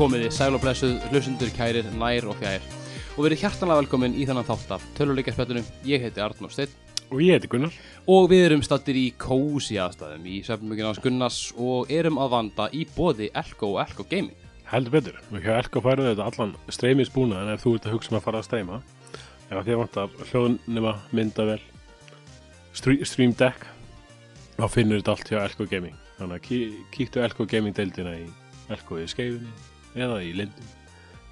Komiði sæl og blessuð, hlusundur, kærir, nær og fjær og verið hjartanlega velkomin í þennan þátt af töluleikaspjallinu. Ég heiti Arnór Steinn Og ég heiti Gunnar. og við erum stattir í kósi aðstæðum í söfnmjögin ás Gunnars og erum að vanda í bóði Elko og Elko Gaming. Heldur betur. Og hjá Elko færðu þetta allan streymisbúna en ef þú ert að hugsa um að fara að streyma, ef að þér vantar hljóðnema, myndavel, strí- stream deck, þá finnur þetta allt hjá Elko Gaming. Þannig að kí kíktu Elko Gaming deildina í Elko í skeifinni eða í lindum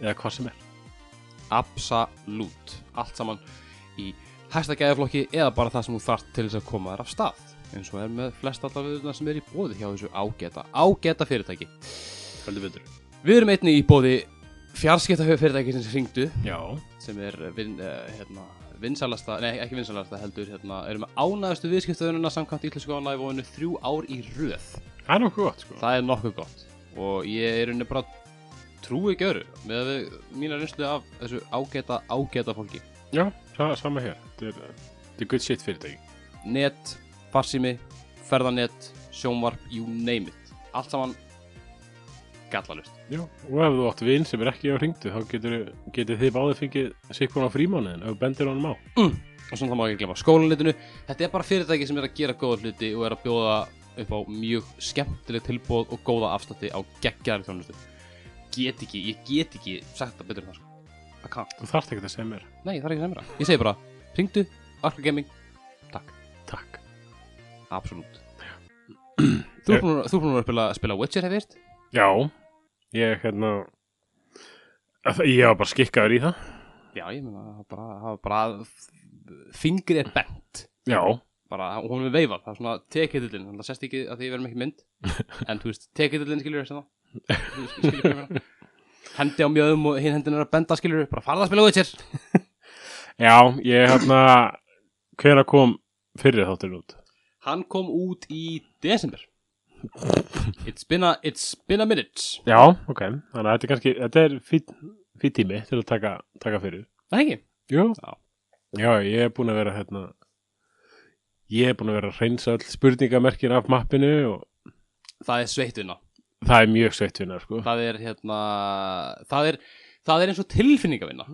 eða hvað sem er. Absolút. Allt saman í hæsta gæðaflokki eða bara það sem þú þarft til þess að koma þér af stað. eins og er með flest allar viðurna sem er í bóði hjá þessu ágæta, ágæta fyrirtæki. Við erum einnig í bóði fjarskiptahöf fyrirtæki sem hringdu Já. sem er vin, uh, hérna, vinsalasta, nei ekki vinsalasta heldur hérna, erum með ánæðustu viðskiptaðununa samkvæmt ítlensku ánægvóinu þrjú ár í röð Það er nokkuð gott, sko. það er nokkuð gott og ég er unni bara trúi ekki öru með mína reynslu af þessu ágæta, ágæta fólki Já, það er sama hér. Þetta er, good shit fyrirtæki. net, farsími, ferðanet sjónvarp, you name it allt saman gallalust Já, og ef þú átt vinn sem er ekki á hringdu, þá getur, getur þið báðið fengið sikkun á frímánuðin ef bendir honum á. og svona það má ekki glemma skólanitinu þetta er bara fyrirtæki sem er að gera góða hluti og er að bjóða upp á mjög skemmtileg tilbóð og góða afslætti á geggjaðar þjónustu get ekki, ég get ekki sagt það betur en það sko. I can't. Þú þarft ekki að segja mér. nei, það er ekki semra ég segi bara, ringdu, Arca Gaming. Takk, Takk. absolutt. Þú er búin að- þú er búin að spila, spila Witcher hef virt Já, ég hérna, að- ég var bara skikkaður í það. já, ég meina, það bara, það bara fingri er bent. Já, bara, og hún er veifað, það er svona tekitillin, það sést ekki að því við erum ekki mynd en þú veist, tekitillin skilur þess að meina hendi á mjöðum og hinn hendin er að benda skilur bara farða að spila Witcher já, ég hérna, hver að kom fyrir þáttur út? hann kom út í desember it's been a, it's been a minute Já, ok, þannig að þetta er kannski, þetta er fít tími til að taka, taka fyrir. það ekki? Jú. Já. Já, ég er búin að vera hérna, ég er búin að vera að reynsa öll spurningamerkin af mappinu og það er sveituna það er mjög sveitt vinna, sko. það hérna það það er eins og tilfinningavinna.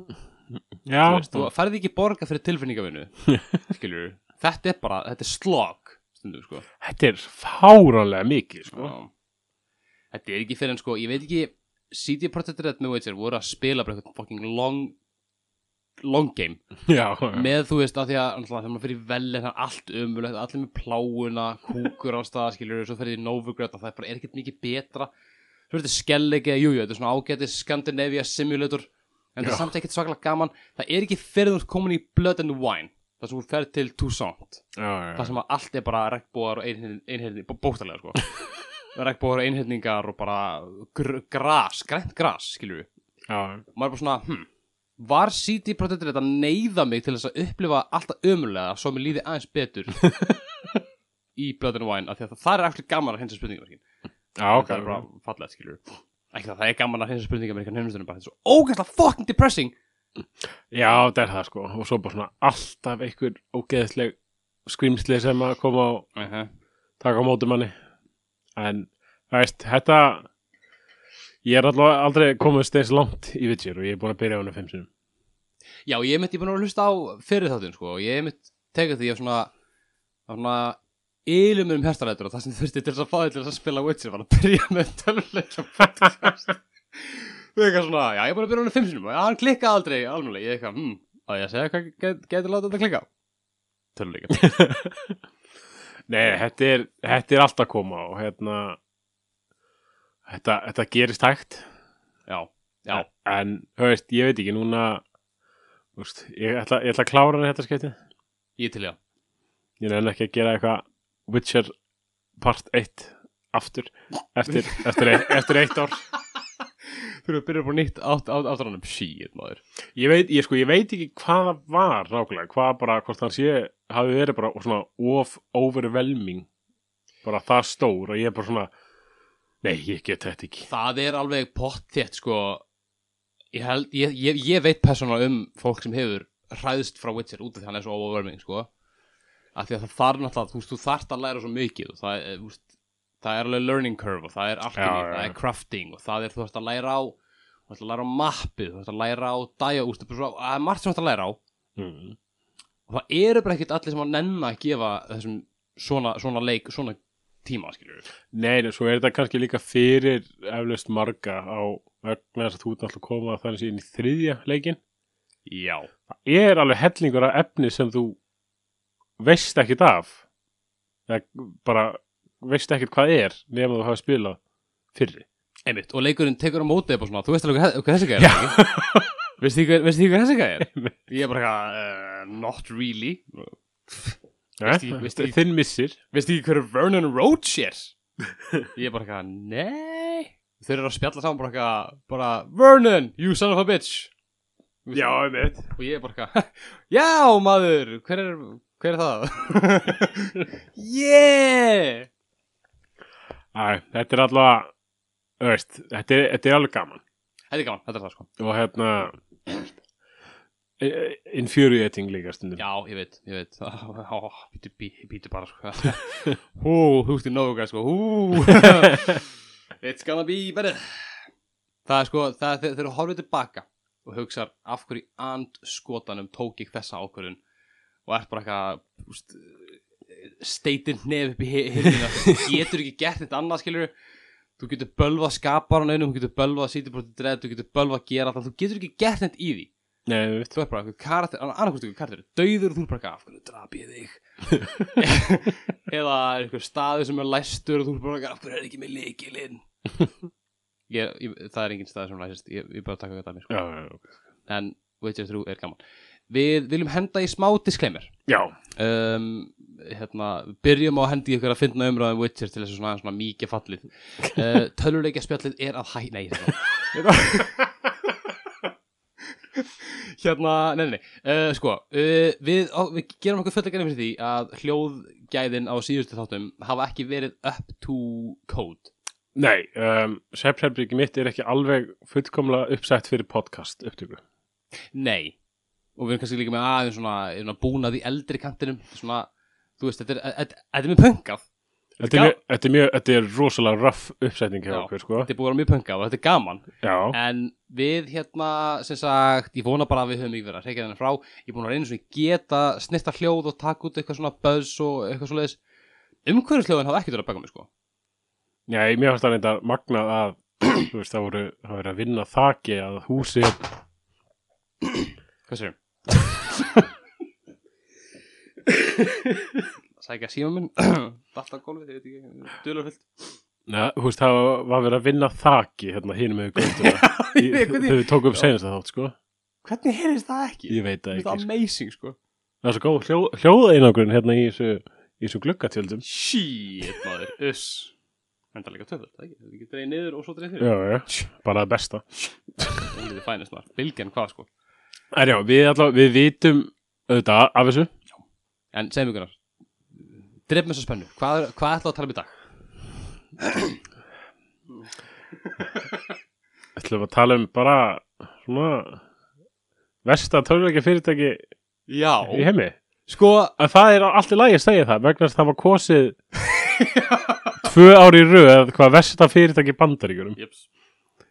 Já, veist, þú færði ekki borga fyrir tilfinningavinnu skilur þetta er bara, þetta er slog stundum sko. Þetta er fáránlega mikið, sko. Þetta er ekki fyrir en sko, ég veit ekki CD Projekt Red með Witcher voru að spila bara eitthvað fucking long long game. Já, með þú veist að því að þegar maður fyrir vel en það er allt umulegt, allir með pláuna kúkur á stað, skiljur svo fyrir í Novigrad og það er bara er ekkert mikið betra. Svo er þetta skellegi, jújú, þetta er svona ágætis Scandinavia Simulator en það Já. er samt ekkert svaklega gaman. Það er ekki fyrir þú komin í Blood and Wine það sem þú fer til Toussaint. Já, já. það sem allt er bara regnbóðar og einhyrningar, bókstælega sko. Regnbóðar og einhyrningar og bara gr gras, grænt við já. og maður er bara svona, hm var CD Projekt Red að neyða mig til þess að upplifa alltaf ömulega svo mér líði aðeins betur í Blood and Wine af því að það er ekkert gaman að hinsa spurningar Já, ok. það er bara fallegt, skilur ekki það, það er gaman að hinsa spurningar með einhvern heimstunum bara þetta er svo ógæslega fucking depressing Já, það er það, sko. Og svo bara svona alltaf einhver ógeðsleg skrimsli sem að koma og uh -huh. taka á móti manni. En, það veist, þetta, ég er allavega aldrei komist eins langt í Witcher og ég er búin að byrja á hana fimm sinum. Já, ég mitt ég búin að hlusta á fyrir þáttinn sko, og ég mitt tekið því að svona svona ylum um hérstarættur og það sem þurfti til þess að fá þig til þess að spila Witcher var að byrja með töluleikja podcast. Þú er eitthvað svona, já, ég er búin að byrja á hann fimm sinum og hann klikkaði aldrei alveg, ég er eitthvað, hm, að ég segja hvað get, getur látið þetta klikka Töluleikja Nei, þetta er, þetta er allt að koma og hérna, þetta, þetta gerist hægt. Já, já, En, veist, ég veit ekki, núna, veist, ég ætla, ég ætla að klára hann þetta skeittið. ég til já Ég nefn ekki að gera eitthvað Witcher part 1 aftur eftir, eftir, eitt, eftir eitt ár. Þú erum að byrja á nýtt áttur hann um shit, maður Ég veit, ég, sko, ég veit ekki hvað það var nákvæmlega, hvað bara, hvort hann sé hafi verið bara svona of overwhelming bara það stór og ég er bara svona nei, ég get þetta ekki. Það er alveg pott þétt sko. Ég held, ég, ég, ég veit persónulega um fólk sem hefur hræðst frá Witcher út af því hann er svo overwhelming sko. Af því að það þarf náttúrulega, þú veist, þú þarft að læra svo mikið og það þú veist, það er alveg learning curve og það er alchemy, það er crafting og það er, þú þarft að læra á þú ætlar að læra á mappið, þú ætlar að læra á dæja úst, það er margt sem þú ætlar að læra á. Mm. og það eru bara ekkert allir sem að nenna að gefa þessum svona, svona leik, svona tíma, skilur við. Nei, nei, svo er þetta kannski líka fyrir eflaust marga á vegna þess að þú ert alltaf að koma þannig síðan í þriðja leikin. Já. Það er alveg hellingur af efni sem þú veist ekkit af. Það bara veist ekkit hvað er nema þú hafa spilað fyrri. Einmitt, og leikurinn tekur á mótið og svona, þú veist alveg hvað, hvað þessi gæði er, ekki? Veist þið hver þessi gæði er? Ég er bara eitthvað, uh, not really. Veist ekki- veist ekki- Þinn missir. Veist þið hver Vernon Roach er? Ég er bara eitthvað, nei. Þeir eru að spjalla saman bara eitthvað, bara, Vernon, you son of a bitch. Veist Já, ég veit. Og ég er bara eitthvað, já maður, hver er, hver er það? yeah! Æ, þetta er veist, þetta þetta er alveg gaman. Þetta er gaman, þetta er það sko. Og hérna, infuriating líka stundum. Já, ég veit, ég veit. Býtu, bí- býtu bara sko. Hú, í nógu sko. Hú. It's gonna be better. Það er sko, það er þegar þú horfið tilbaka og hugsar af hverju and skotanum tók ég þessa ákvörðun og ert bara eitthvað úst, steitir nef upp í hirðina þú getur ekki gert þetta annað skilur þú getur bölvað skaparan einum þú getur bölvað sítibrótið dread þú getur bölvað gera það þú getur ekki gert þetta í því Nei, þú er bara einhver karakter, annarkvæmst einhver karakter döður og þú er bara eitthvað, af hverju drap ég þig? Eða einhver staður sem er læstur og þú er bara eitthvað, af hverju er ekki með leikilinn það er engin staður sem læsist. Ég, ég bara taka þetta að mér sko. Já, já, já. en Witcher 3 er gaman. Við viljum henda í smá disclaimer. Já, um, hérna, byrjum á að hendi ykkur að finna umræðum Witcher til þess að svona, svona mikið fallið. Uh, töluleikja spjallið er að hæ nei, hérna hérna, nei, nei, nei. Uh, sko, uh, við, á, við gerum okkur fullt að gera fyrir því að hljóðgæðin á síðustu þáttum hafa ekki verið up to code. Nei, um, Svepsherbryggi mitt er ekki alveg fullkomlega uppsett fyrir podcast upptöku. nei, og við erum kannski líka með aðeins svona, svona búnað í eldri kantinum. Svona, þú veist, þetta er, þetta er mjög pöngað Þetta er, þetta, er mjög, þetta er rosalega rough uppsetning hjá Já. okkur, sko. þetta er búið að vera mjög pöngað og þetta er gaman Já, En við hérna, sem sagt, ég vona bara að við höfum verið að reykja þennan frá. Ég er búin að reyna svona að geta snirta hljóð og taka út eitthvað svona buzz og eitthvað svo leiðis. Umhverjusljóðin hafa ekkert verið að baka mig, sko. já, ég mér fannst það reynda magnað að, þú veist, það voru, það voru að vinna þaki að húsi, Hvað sér? Sækja síma minn, dalt á gólfið, ég veit ekki, dölurfyllt. neða, þú veist, það var verið að vinna þaki, hérna, hinum með gönduna. Ég veit hvernig- Þau tók upp senast að þátt, sko. Hvernig heyrðist það ekki? Ég veit það Þetta ekki, er sko. amazing, sko. Það er svo góð hljó, hljóðeinangrun hérna í þessu, í þessu gluggatjöldum. Shit, maður, uss. En það er líka töfðult, það ekki? Það ekki dreigð niður og svo dreigð þér. Já, já, bara það besta. Það er fænist, maður. Bilgjan hvað, sko. En já, við, allavega, við vitum auðvitað af þessu. En segjum ykkur Dreif með svo spennu, hvað, hvað ætlaðu að tala um í dag? við að tala um bara svona versta tölvækja fyrirtæki Já í heimi. Sko, Að það er allt í lagi að segja það vegna að það var kosið tvö ári í röð hvað versta fyrirtæki í bandaríkjurum Jeps.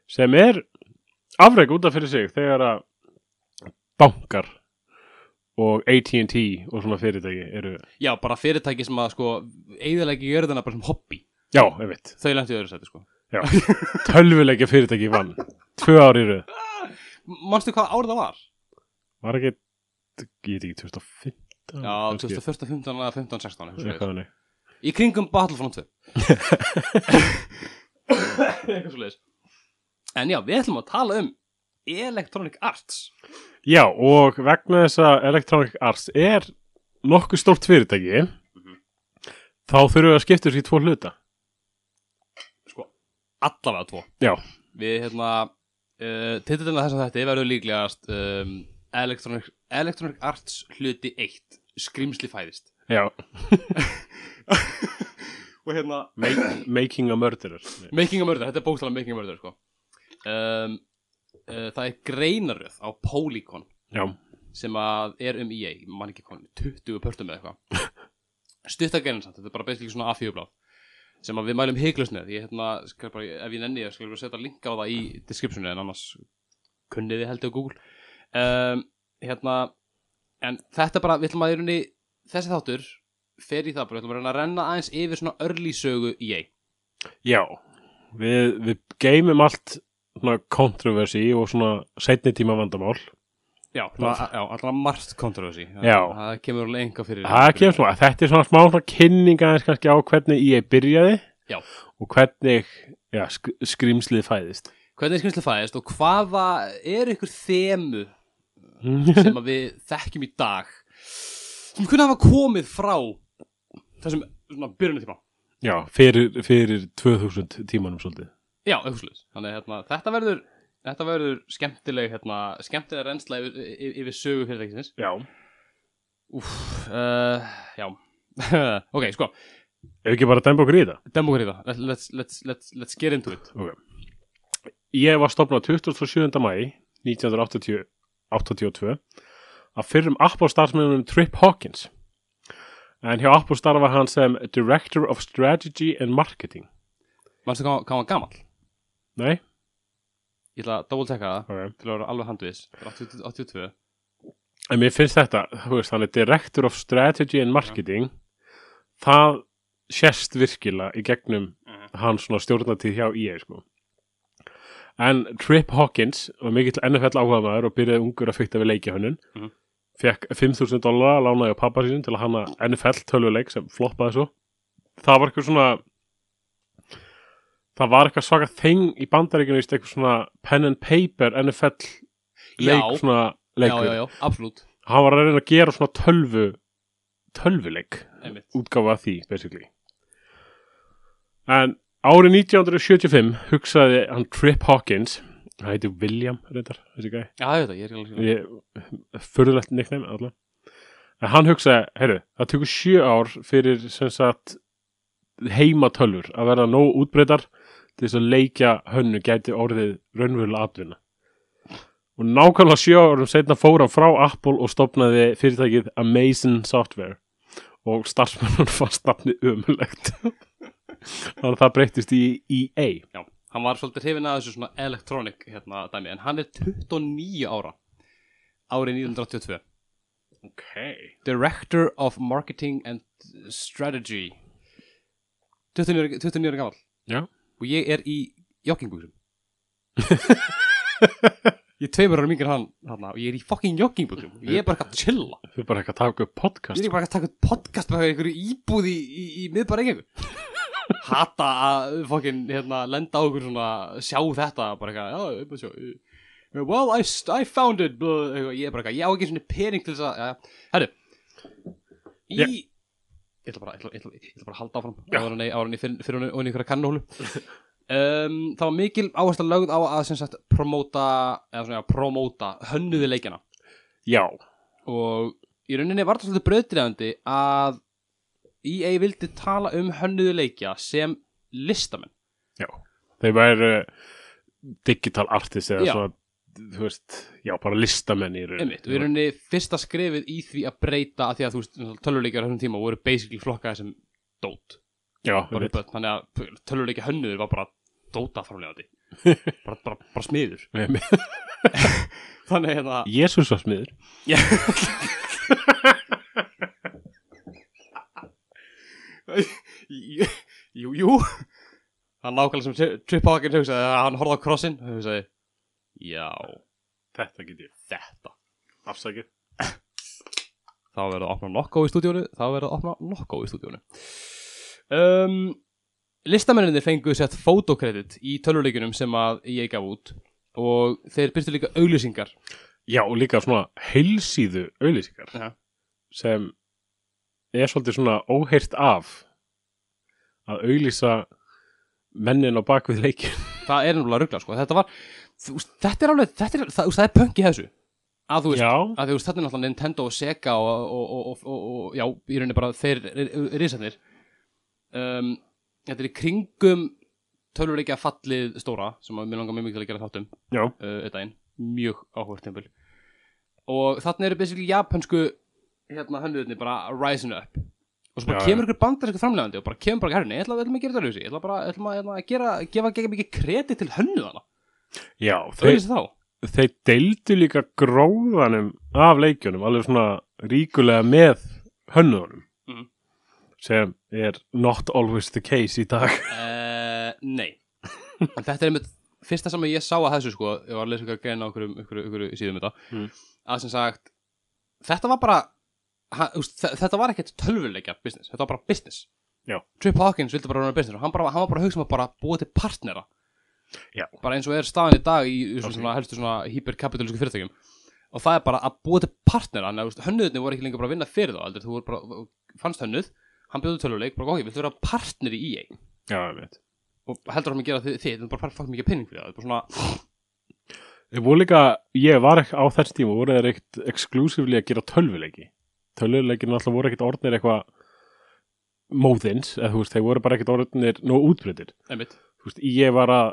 sem er afreg út af fyrir sig þegar að bankar og AT&T og svona fyrirtæki eru, Já, bara fyrirtæki sem að sko eigðalegi jörðina bara sem hobby. Já, ég veit Þau lengt í öðru sæti sko. Já, tölvuleikja fyrirtæki vann. Tvö ári röð. Manstu hvað árið það var? var ekki, ég veit ekki 2015 Já, kannski, 2014, 15, eða 15, 16 eitthvað svoleiðis. eitthvað þannig. Í kringum Battlefront 2 Eitthvað svo leiðis En já, við ætlum að tala um Electronic Arts Já, og vegna þess að Electronic Arts er nokkuð stórt fyrirtæki þá þurfum við að skipta þessu í tvo hluta. Sko, allavega tvo. Já, Við hérna uh, Titillina þess að þetta verður líklegast um, Electronic, Electronic Arts hluti 1 Skrimsli fæðist. Já. Og hérna Make, Making a Murderer. Making a Murder, þetta er bókstala Making a Murder sko. um, uh, Það er greinaröð á Polygon Já, sem að er um EA, ég man ekki hvað 20 pörtum eða eitthvað. Stutta greinin samt, þetta er bara basically svona A4 blad sem að við mælum heiklust með. Ég, hérna, ef ég nenni ég skal bara setja linka á það í descriptionu en annars kunniði held ég á Google. Um, hérna en þetta bara, við ætlum að í rauninni þessi þáttur fer í það bara, við ætlum að reyna að renna aðeins yfir svona örlí sögu í ei Já, við, við geymum allt kontroversi og svona setni tíma vandamál. Já, allra margt kontroversi. Það kemur alveg enga fyrir svona, þetta er svona smá svona kynning aðeins kannski á hvernig ég byrjaði Já. og hvernig já, sk skrýmslið fæðist. Hvernig er skynnslega fæðist og hvaða er ykkur þemu sem að við þekkjum í dag sem kunna hafa komið frá þessum svona byrjunatíma Já, fyrir, fyrir 2000 tímanum svolítið Já, sluðis Þannig hérna, þetta verður þetta verður skemmtileg hérna, skemmtileg reynsla yfir, yfir, yfir sögu fyrirtækisins. Já. Úf, uh, já. Ok, sko, Ef ekki bara dæmba okkur í þetta? Demokar í það let's, let's, let's, let's, let's get into it. Okay. Ég var stopnað 27. mæ 1982 að fyrrum Apple starfsmennunum Trip Hawkins. En hjá Apple starfa hann sem Director of Strategy and Marketing. Manstu hvað hann gamall? Nei? Ég ætla að double checka það Okay. til að vera alveg handvis 80 82 En mér finnst þetta, þú veist, hann er Director of Strategy and Marketing það sést virkilega í gegnum Mhm. hans svona stjórnatíð hjá EA sko. En Trip Hawkins var mikill NFL áhugaðmaður og byrjaði ungur að fykta við leikjahönnun Mhm. fekk 5.000 dólar að lánaði á pappa sín til að hanna NFL tölvuleik sem floppaði svo það var eitthvað svona það var eitthvað svaka þeng í bandaríkinu eitthvað svona pen and paper NFL leik svona leikur. já, já, absolutt. Hann var að reyna að gera svona tölvu tölvuleik útgáfa því, basically. En árið 1975 hugsaði hann Trip Hawkins hann heiti William, reyndar, Já, það, ég er ekki alveg ég, furðulegt nickname allavega en hann hugsaði, heyrðu, það tekur sjö ár fyrir sem sagt heimatölfur að verða nóg útbreytar til þess að leikja hönnu gæti orðið raunverulega atvinna. Og nákvæmlega sjö árum setna fór hann frá Apple og stopnaði fyrirtækið Amazing Software. Og starfsmennun fannst nafni umulegt þannig að það breytist í EA Já, hann var svolítið hrifin að þessu svona electronic hérna dæmi. En hann er 29 ára Árið 1982 ok. Director of Marketing and Strategy. 29 ára- 29 ára gamall. Já. Og ég er í joggingbúsum Ég er tveimur ára mingur hann og ég er í fucking joggingbúsum Ég er bara eitthvað að chilla. Þau bara ekki að taka upp podcast Ég er bara að taka upp podcast með einhverju íbúð í, í, í miðbara Reykjavík Hata að fucking hérna, lenda á okkur svona sjá þetta bara eitthvað, já, sjá ég- Well, I, I found it eitthvað, Ég er bara eitthvað, ég á ekki svona pening til þess að já, Herru Í Já. Ég ætla bara, ég ætla, ég ætla, bara að halda áfram áður en ég fyrir, hún í einhverja kannahólu. Um, Það var mikil áhersla lögð á að sem sagt promóta eða svona, já, promóta hönnuði leikjana. Já, og í rauninni var það svolítið bröðdreifandi að EA vildi tala um hönnuðu leikja sem listamenn. Já. Þeir væru digital artist eða Já. svona þú veist, já, bara listamenn í raun einmitt, og í rauninni fyrsta skrefið í því að breyta að því að þú veist, tölvuleikjar á þessum tíma voru basically flokkaði sem dót. Já, einmitt. þannig að tölvuleikja hönnuður var bara dóta framlegandi bara, bara, bara smiður. Þannig hérna Jésús var smiður. Já. jú, jú. Hann nákvæmlega sem Tri- Trip Hawkins hugsaði að hann horfði á krossin og hugsaði já, þetta get ég. Þetta. Afsakið. Þá verður að opna nokko í stúdíónu. Þá verður að opna nokko í stúdíónu. Um, listamenninir fengu sett fotokredit í tölvuleikunum sem að ég gaf út og þeir byrstu líka auglýsingar. Já, og líka svona heilsíðu auðlýsingar Já. sem er svolítið svona óheyrt af að auðlýsa mennin á bakvið leikin það er náttúrulega ruggla sko. þetta var, þú, þetta er alveg þetta er, það, það er punk í þessu. Að þú veist, að þú veist, þetta er náttúrulega Nintendo og Sega og, og, og, og, já, í rauninni bara þeir risarnir. Um, þetta er í kringum tölvuleikja fallið stóra sem að mér langar mjög mikið til að gera þáttum já, uh, þetta einn, mjög áhugast tempul og þarna eru basically japansku hérna hönnuðinni bara rising up og svo bara Já, kemur ykkur bandarísku framlegandi og bara kemur bara herni, ég ætla, ég ætla að gera þetta ég ætla bara ég ætla að, að gera, gefa ekki mikið kredit til hönnuðana Já, þau þeir, þeir deildu líka gróðanum af leikjunum alveg svona ríkulega með hönnuðunum Mhm. sem er not always the case í dag. Uh, nei. En þetta er einmitt fyrsta sem ég sá að þessu sko, ég var að lesa ykkur að greina okkur um ykkur, síðum þetta. Mm. að sem sagt þetta var bara þetta var ekkert tölvuleikja business, þetta var bara business Já. Trip Hawkins vildi bara runa business og hann, bara, hann var bara að hugsa um að bara búa til partnera Já. bara eins og er staðan í dag í svona, Ok. svona helstu svona hyperkapitalísku fyrirtækjum og það er bara að búa til partnera hönnuðinni voru ekki lengur bara að vinna fyrir þá heldur, þú bara, fannst hönnuð hann bjóði tölvuleik, bara ok, viltu vera partner í ég veit og heldur hann að gera þið, þið, það er bara fara mikið penning fyrir það, það er bara svona, líka, ég var ekki á þess tíma voru þeir ekkert exclusively að gera tölvuleiki tölvuleikin alltaf voru ekkert orðnir eitthvað móðins, eða þú veist, þeir voru bara ekkert orðnir þú veist, ég var að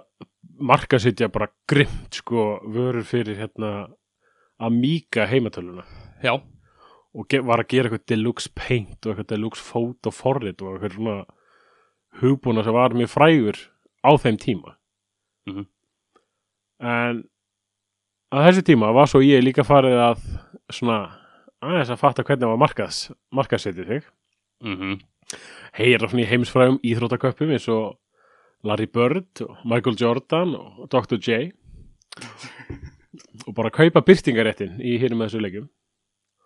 markasetja bara grimt sko vörur fyrir hérna Amiga heimatöluna já, og var að gera eitthvað deluxe paint og eitthvað deluxe photo forrit og eitthvað svona hugbúna sem var mjög frægur á þeim tíma. Mhm. en að þessi tíma var svo ég líka farið að svona aðeins að fatta hvernig það var markas, markasetið þig mhm heyra svona í heimsfrægum íþróttaköppum eins og Larry Bird og Michael Jordan og Dr. J og bara kaupa byrtingaréttin í hérna með þessu leikjum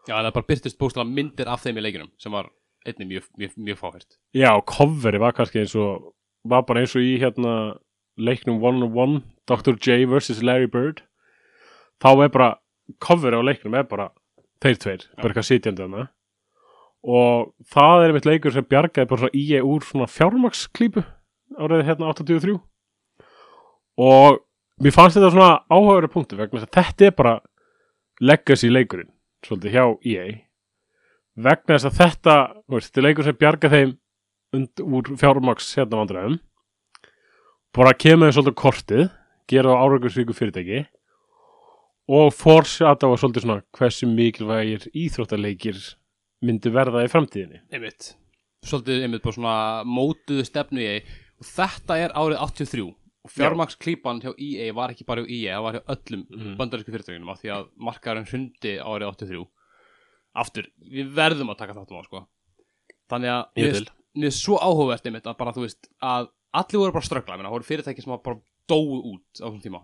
Já, það bara byrtist bóstala myndir af þeim í leikinum sem var einnig mjög, mjög, mjög fáhært Já, coveri var kannski eins og var bara eins og í hérna leiknum one on one Dr. J vs. Larry Bird þá er bara coveri á leiknum er bara þeir tveir, bara eitthvað sitjandi hana og það er einmitt leikur sem bjargaði bara svona í úr svona fjármaksklípu árið hérna 83 og mér fannst þetta svona áhugaður punktu vegna þess að þetta er bara legacy leikurinn svolítið hjá EA vegna þess að þetta veist, þetta er leikur sem bjarga þeim und, úr fjármaks hérna vandræðum. Bara kemur þeim svolítið kortið gera á árangursvíku fyrirtæki og forsata á svolítið svona hversu mikilvægir íþróttaleikir myndi verða í framtíðinni? Einmitt, svolítið einmitt bara svona mótuðu stefnu í EA og þetta er árið 83 og fjármaksklípan hjá EA var ekki bara hjá EA, það var hjá öllum Mhm. bandarísku fyrirtækjunum af því að markaðurinn hrundi árið 83 aftur, við verðum að taka þáttum á sko. Þannig að mér er svo áhugavert einmitt að bara þú veist að allir voru bara ströggla, það voru fyrirtæki sem bara dóu út á þessum tíma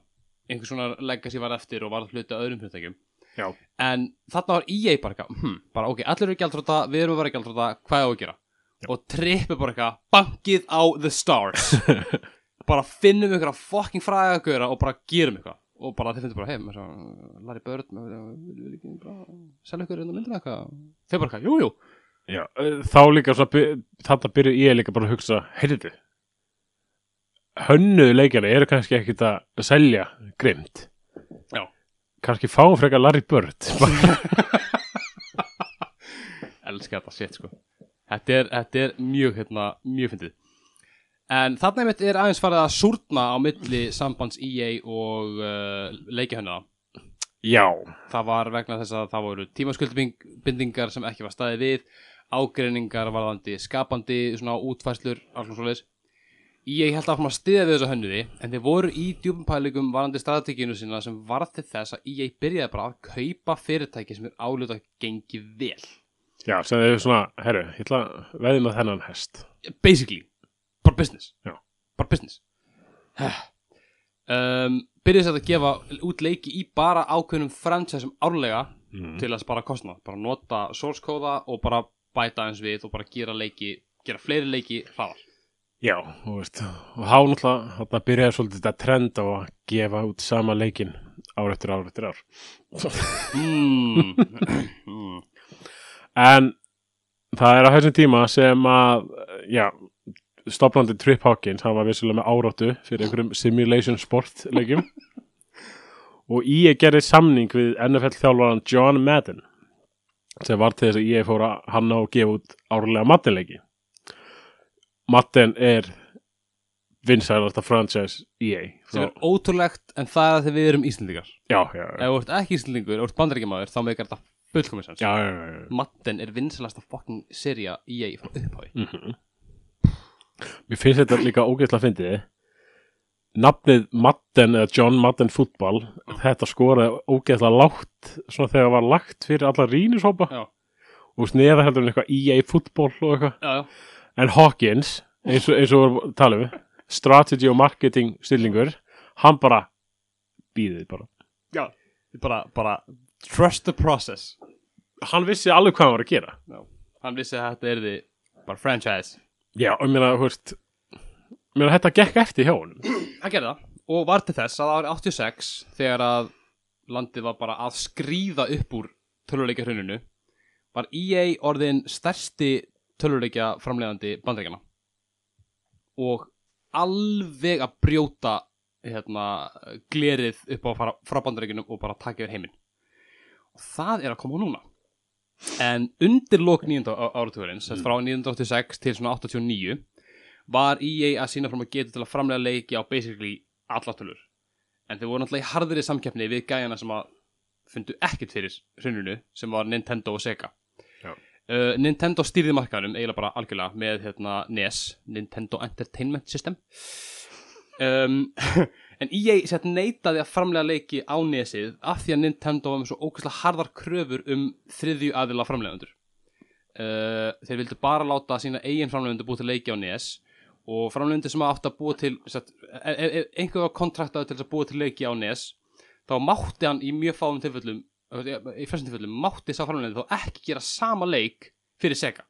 einhver svona legacy var eftir og var að hluta öðrum Já. en þarna var EA bara hm, bara ok, allir eru gjaldróta, við erum að vera gjaldróta hvað er á að gera? Og tripp er bara eitthvað bankið á the stars. Bara finnum ykkur að fucking fræða ykkur og bara gerum eitthvað. Og bara þeir finnir bara heim Larry Bird, selja ykkur inn á myndina eitthvað. Þeir bara eitthvað, jú, Já, eh, þá líka þarna byrju ég líka bara að hugsa, heyrðu hönnuðu leikjana eru kannski ekkit að selja grimt Já. kannski fáum frekar Larry Bird. Elska þetta shit sko. Þetta er, þetta er mjög hérna, mjög fyndið. En þarna einmitt er aðeins farið að súrna á milli sambands EA og uh, leikihönnuna Já, það var vegna þess að það voru tímaskuldbindingar sem ekki var staðið við ágreiningar varðandi skapandi svona útfæslur alls svona svoleiðis ég held að að stiða við þessa hönnuði en þeir voru í djúpum pælingum varðandi strategínu sína sem varð til þess að EA byrjaði bara að kaupa fyrirtæki sem er álut að gengi vel. Já, sem þau svona, herru, ég ætla að veðja með þennan hest. Basically, bara business. Já. bara business. Um, byrjaði þess að gefa út leiki í bara ákveðnum franchisum árlega mm. til að spara kostnað, bara nota source kóða og bara bæta eins við og bara gera leiki, gera fleiri leiki hraðar Já, og há náttúrulega byrjaði svolítið þetta trend á að gefa út sama leikin ár eftir ár eftir ár. Mm. En það er á þessum tíma sem að, já, stopnandi Trip Hawkins, hann var vissulega með áráttu fyrir einhverjum simulation sport leikjum. Og ég gerði samning við NFL þjálfaran John Madden sem var til þess að ég fór að hann á að gefa út árlega Madden leiki Madden er vinsælasta franchise EA sem er ótrúlegt en það er að því við erum Íslendingar. Já, já, ef þú ert ekki Íslendingur, ef þú ert bandaríkjamaður þá meikar þetta fullkomisans Já, já, já, já. Madden er vinsalasta fucking seria EA frá upphái Mhm. Mér finnst þetta líka ógeðslega fyndið. Nafnið Madden eða John Madden Football þetta skoraði ógeðslega lágt svona þegar var lagt fyrir alla rínishópa Já. og sneða heldur en eitthvað EA Football og eitthvað. Já, já en Hawkins, eins og, eins og talum við, strategy og marketing stillingur, hann bara býðið bara. Já, bara, bara trust the process. Hann vissi alveg hvað hann var að gera. Já. Hann vissi að þetta er því bara franchise. Já, og meina, þú veist ég meina, þetta gekk eftir hjá honum. Hann gerði það. Og var til þess að árið 86 þegar að landið var bara að skríða upp úr töluleikja hruninu var EA orðin stærsti töluleikja framleiðandi bandreikana og alveg að brjóta hérna, glerið upp á fara, frá bandreikinum og bara taka yfir heiminn og það er að koma núna en undir lok nýjönda áratugurins mm. frá 1986 til svona 89 var EA að sína fram að geta til að framlega leiki á basically alla tölur en þeir voru náttúrulega í harðri samkeppni við gæjana sem að fundu ekkert fyrir hruninu sem var Nintendo og Sega. Uh, Nintendo stýrði markaðunum eiginlega bara algjörlega með hérna, NES Nintendo Entertainment System. Um, en EA sett neitaði að framlega leiki á NESið af því að Nintendo var með svo ókvæslega harðar kröfur um þriðju aðila framlegandur uh, þeir vildu bara láta sína eigin framlegandur búið til leiki á NES og framlegandur sem átt að búa til sett, e- e- e- einhver var kontraktaður til að búa til leiki á NES þá mátti hann í mjög fáum tilfellum í flestum tilfellum mátti sá framlegandur þá ekki gera sama leik fyrir Sega.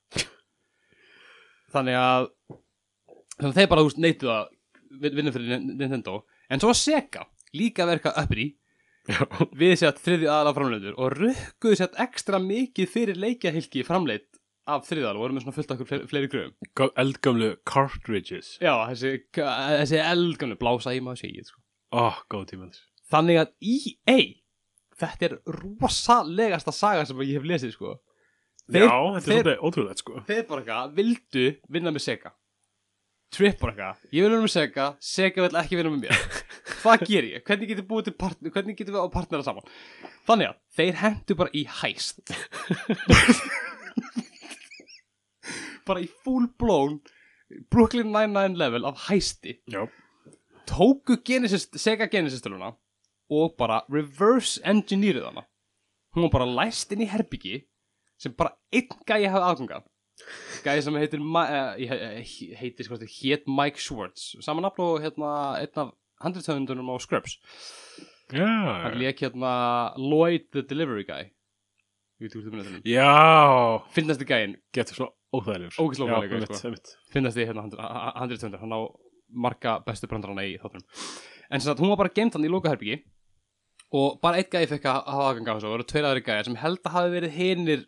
Þannig að þannig að þeir bara húst neituð að vin- vinna fyrir Nin- Nintendo. En svo var Sega líka verka uppri Já, við sett þriði aðala framleitur og rukkuðu sett ekstra mikið fyrir leikjahylki framleitt af þriði aðala og voru með svona fullt okkur fleiri, fleiri gröfum. Eldgamlu cartridges. Já, þessi, þessi eldgamlu blása í maður segið sko. Þess þannig að EA þetta er rosalegasta saga sem ég hef lesið sko. Þeir- Já, þetta er svolítið ótrúlega sko. Þeir bara eitthvað vildu vinna með Sega? Trip bara eitthvað ég vil vinna með Sega, Sega vil ekki vinna með mér. Hvað ger ég, hvernig getur búið til partner við á partnera saman? Þannig að þeir hendu bara í hæst bara í full blown Brooklyn Nine-Nine level af hæsti Já, tóku Genesis, Sega Genesis töluna og bara reverse engineeruð hana. Hún var bara læst inn í herbyggi sem bara einn gæi hafði aðganga gæi sem heitir he- heitir sko hétt Mike Schwartz. Saman og hérna einn af handriðtöfundunum á Scrubs. Já, hann lék hérna Lloyd the Delivery Guy. Þetta. Já. Finnast þið gæin, Getur svo óþægilegur. Sko. finnast þið hérna handriðtöfundur hann á marga bestu brandarana í þáttunum. En sem sagt hún var bara geimt hann í lokaherbyggi og bara eitt gæi fekk að hafa aðgang á þessu og það voru tveir aðri gæjar sem held að hafi verið hinir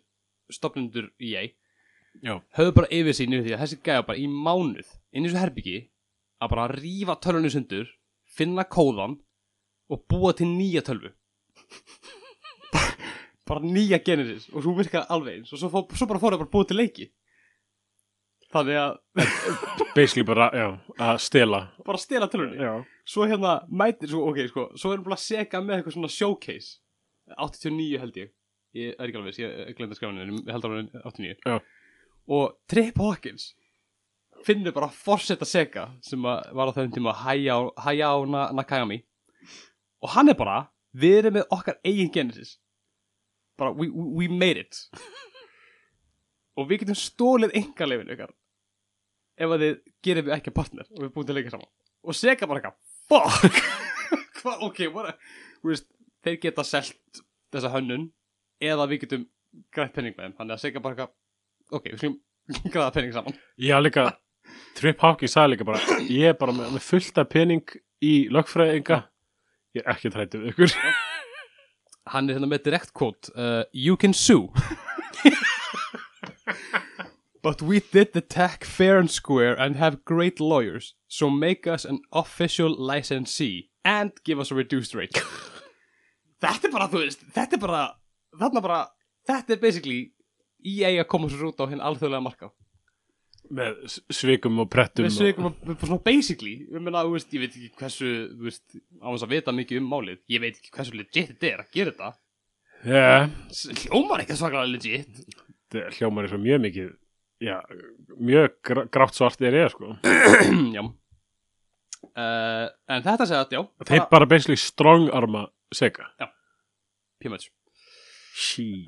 stopnundur í Já, höfðu bara yfir sín yfir því að þessi gæja bara í mánuð inn í þessu herbyggi að bara rífa tölvunni sundur finna kóðan og búa til nýja tölvu. Bara nýja Genesis og svo virkaði alveg eins og svo, fó, svo bara fór það bara búa til leiki. Þannig að basically bara, já, að stela. Bara stela tölvunni. Já, svo hérna mætir svo, ok, sko, svo erum bara að seka með eitthvað svona showcase. 89 held ég. Ég er ekki alveg, viss, ég glemdi að skrifa henni ég held að hann 89 Já. og Trip Hawkins finnur bara forsetta seka sem að var á þessum tíma Hayao, Hayao Na- Nakagami og hann er bara við erum með okkar eigin Genesis. Bara we, we, made it. Og við getum stólið engarleifinu ykkar. Ef að þið gerum við ekki partner og við búin til að leika saman. Og Sega bara eitthvað fuck. Hva, ok, what veist, þeir geta selt þessa hönnun eða við getum grætt penning með þeim þannig að Sega bara eitthvað ok, við skulum græða penning saman. Já, líka Trip Hawkins sagði líka bara Ég er bara með, með fullt af pening í lögfræðinga Ég er ekki trættið við ykkur. Hann er hérna með direct quote uh, you can sue. But we did the tech fair and square and have great lawyers so make us an official licensee and give us a reduced rate. Þetta er bara, þú veist þetta er bara, þarna bara þetta er basically EA að koma svo út á hinn alþjóðlega marka Með svikum og prettum við sögum að, bara svona basically ég meina, þú veist, ég veit ekki hversu þú veist, á þess að vita mikið um málið. Ég veit ekki hversu legit þetta er að gera þetta. Yeah. hljómar ekki svakalega legit. Þetta hljómar er svo mjög mikið já, mjög gr grátt svart er ég sko. Já uh, en þetta segja að já þeir bara basically strong arma Sega. P-Much sí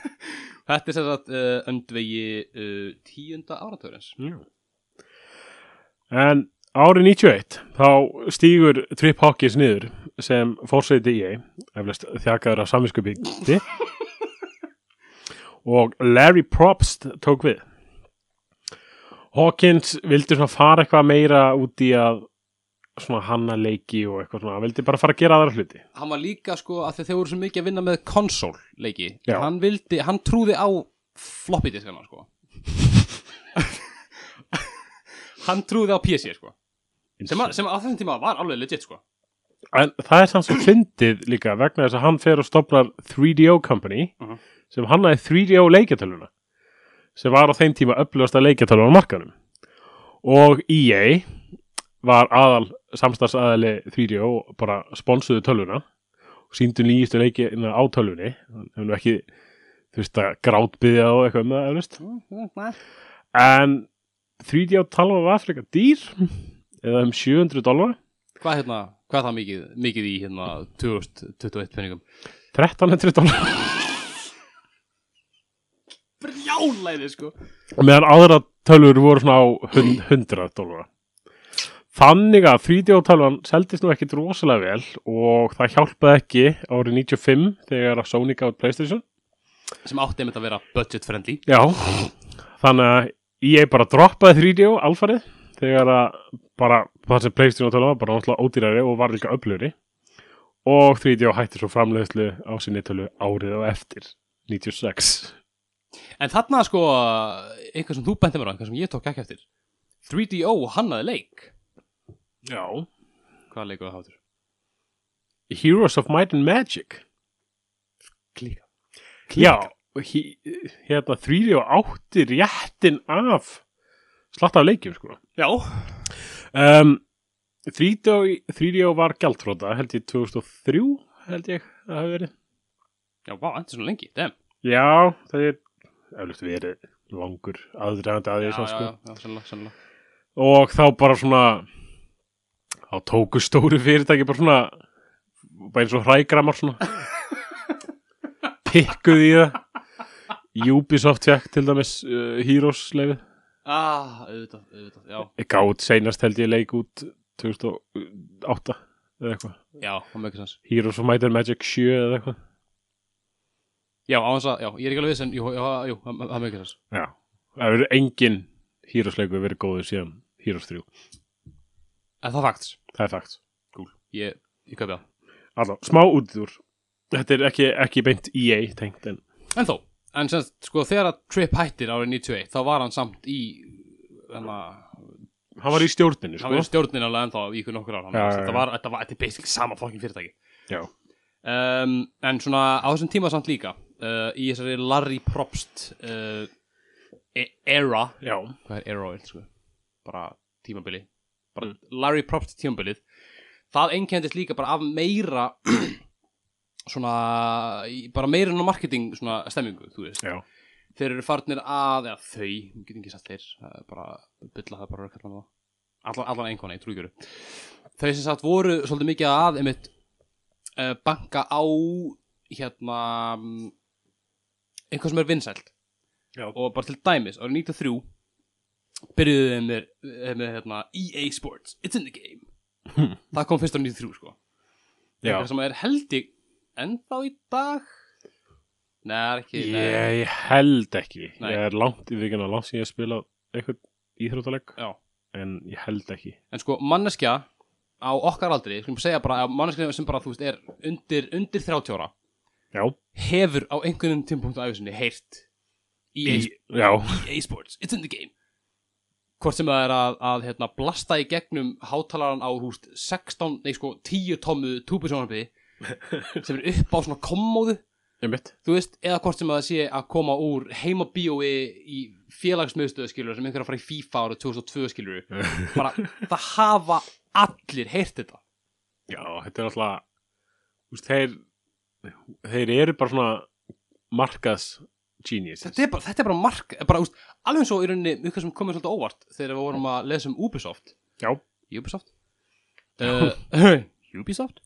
þetta er sem sagt uh, öndvegi uh, tíunda áratörins Já. En árið 91 þá stígur Trip Hawkins niður sem fórsveiti EA eflust þjakaður af samvinskupið og Larry Probst tók við. Hawkins vildi svona fara eitthvað meira út í að svona hanna leiki og eitthvað svona, hann vildi bara fara að gera aðra hluti. Hann var líka sko að þeir voru svo mikið að vinna með konsól leiki Já. hann vildi, hann trúði á floppy diskana sko. Hann trúði á PC sko. Sem, að, sem að á þessum tíma var alveg legit sko. En það er sanns og fyndið líka vegna þess að hann fer og stopnar 3DO Company Mhm. sem hannaði 3DO leikjartöluna sem var á þeim tíma upplöfasta leikjartöluna á markanum og EA var aðal samstarfsaðali 3DO og bara sponsuðu töluna og síndu nýjistu leikina á tölunni hefur nú ekki þú veist að grátbyðja og eitthvað um það eflust. en 3DO talva var frekar dýr eða um 700 dólar hvað hérna, hvað er það mikið, mikið í hérna 2021 penningum 1300 dólar brjálæði sko. Og meðan aðra tölur voru svona á hund, 100 dólara þannig að 3D tölvan seldist nú ekkit rosalega vel og það hjálpaði ekki árið 95 þegar að Sony gáði Playstation. Sem átti einmitt að vera budget friendly já, þannig að ég bara droppaði 3D alfarið þegar að bara það sem Playstation tölvan var bara náttúrulega ódýrari og var líka öfluri og 3D hætti svo framleiðslu á sinni tölu árið og eftir 96 en þarna sko, eitthvað sem þú benti mér á eitthvað sem ég tók ekki eftir. 3DO hannaði leik já. Hvaða leiku það hátur? Heroes of Might and Magic. Klíka. Já, he, hérna 3D og átti réttin af slatta af leikjum sko. Já um, 3D, 3D var gjaldtróta held ég 2003 held ég að hafa verið. Já, vá, þetta er svona lengi, damn. Já, það er eflut verið langur aðræðandi að því Já, já, sko. já, já, sannlega, sannlega og þá bara svona þá tóku stóru fyrirtæki bara svona bara eins og hrægramar svona. Pikkuð í það. Ubisoft fekk til dæmis uh, Heroes leifið Ah, auðvitað, auðvitað, já. Gátt seinast held ég leik út 2008 eða eitthvað. Já, það ekki sens Heroes of Might and Magic 7 eða eitthvað. Já, á þess að, já, ég er ekki alveg viss en, jú, já, jú, það ekki sens Já, það verður engin Heroes leiku verið góður síðan Heroes 3 En það er fakts það er fakt Cool. Ég, ég það. Allá, smá útúr. Þetta er ekki, ekki beint EA tengt en En þó, en sem, sagt, sko, þegar að Trip hættir árið 91 Þá var hann samt í Þannig að hann var í stjórninu Hann var í sko. stjórnin alveg ennþá í ykkur nokkur ár. Þannig Já, að já, Þetta var, þetta var, þetta er basic sama fokkin fyrirtæki. Já, um, En svona á þessum tíma samt líka uh, Í þessari Larry Probst uh, Era. Já, hvað er Arrow sko? bara tímabili bara Larry Probst tímabilið. Það einkendist líka bara af meira svona bara meira en á marketing svona stemmingu þú veist. Já. Þeir eru farnir að eða þau, ég get ekki sagt þeir bara, bylla það bara það allan, allan einhvern veginn, trúi þau sem sagt voru svolítið mikið að einmitt uh, banka á hérna mm, einhvað sem er vinsælt. Já. og bara til dæmis árið 93 byrjuðu þeim með, með hérna, EA Sports, it's in the game. Það kom fyrst á 93 sko. Eitthvað sem er held ég ennþá í dag? Nei, það er ekki nei. Ég held ekki. Nei. Ég er langt í vikina langt sem ég hef spilað eitthvað íþróttaleg Já. en ég held ekki. En sko, manneskja á okkar aldri, skulum segja bara að manneskja sem bara, þú veist, er undir, undir 30 ára Já, hefur á einhvern tímpunktu æfisinni heyrt EA, í, já, EA Sports, it's in the game hvort sem það er að, að hérna, blasta í gegnum hátalaran á húst 16, nei sko 10 tómu túbisjónarbi sem er upp á svona kommóðu þú veist, eða hvort sem að það sé að koma úr heimabíói í félagsmiðstöðu skilur sem einhver að fara í FIFA árið 2002 skilur bara, það hafa allir heyrt þetta. Já, þetta er alltaf þeir þeir eru bara svona markas geniuses. Þetta er bara, þetta er bara mark bara, úst, alveg eins og í rauninni eitthvað sem komið svolítið óvart þegar við vorum að lesa um Ubisoft. Já. Ubisoft? Uh, Ubisoft?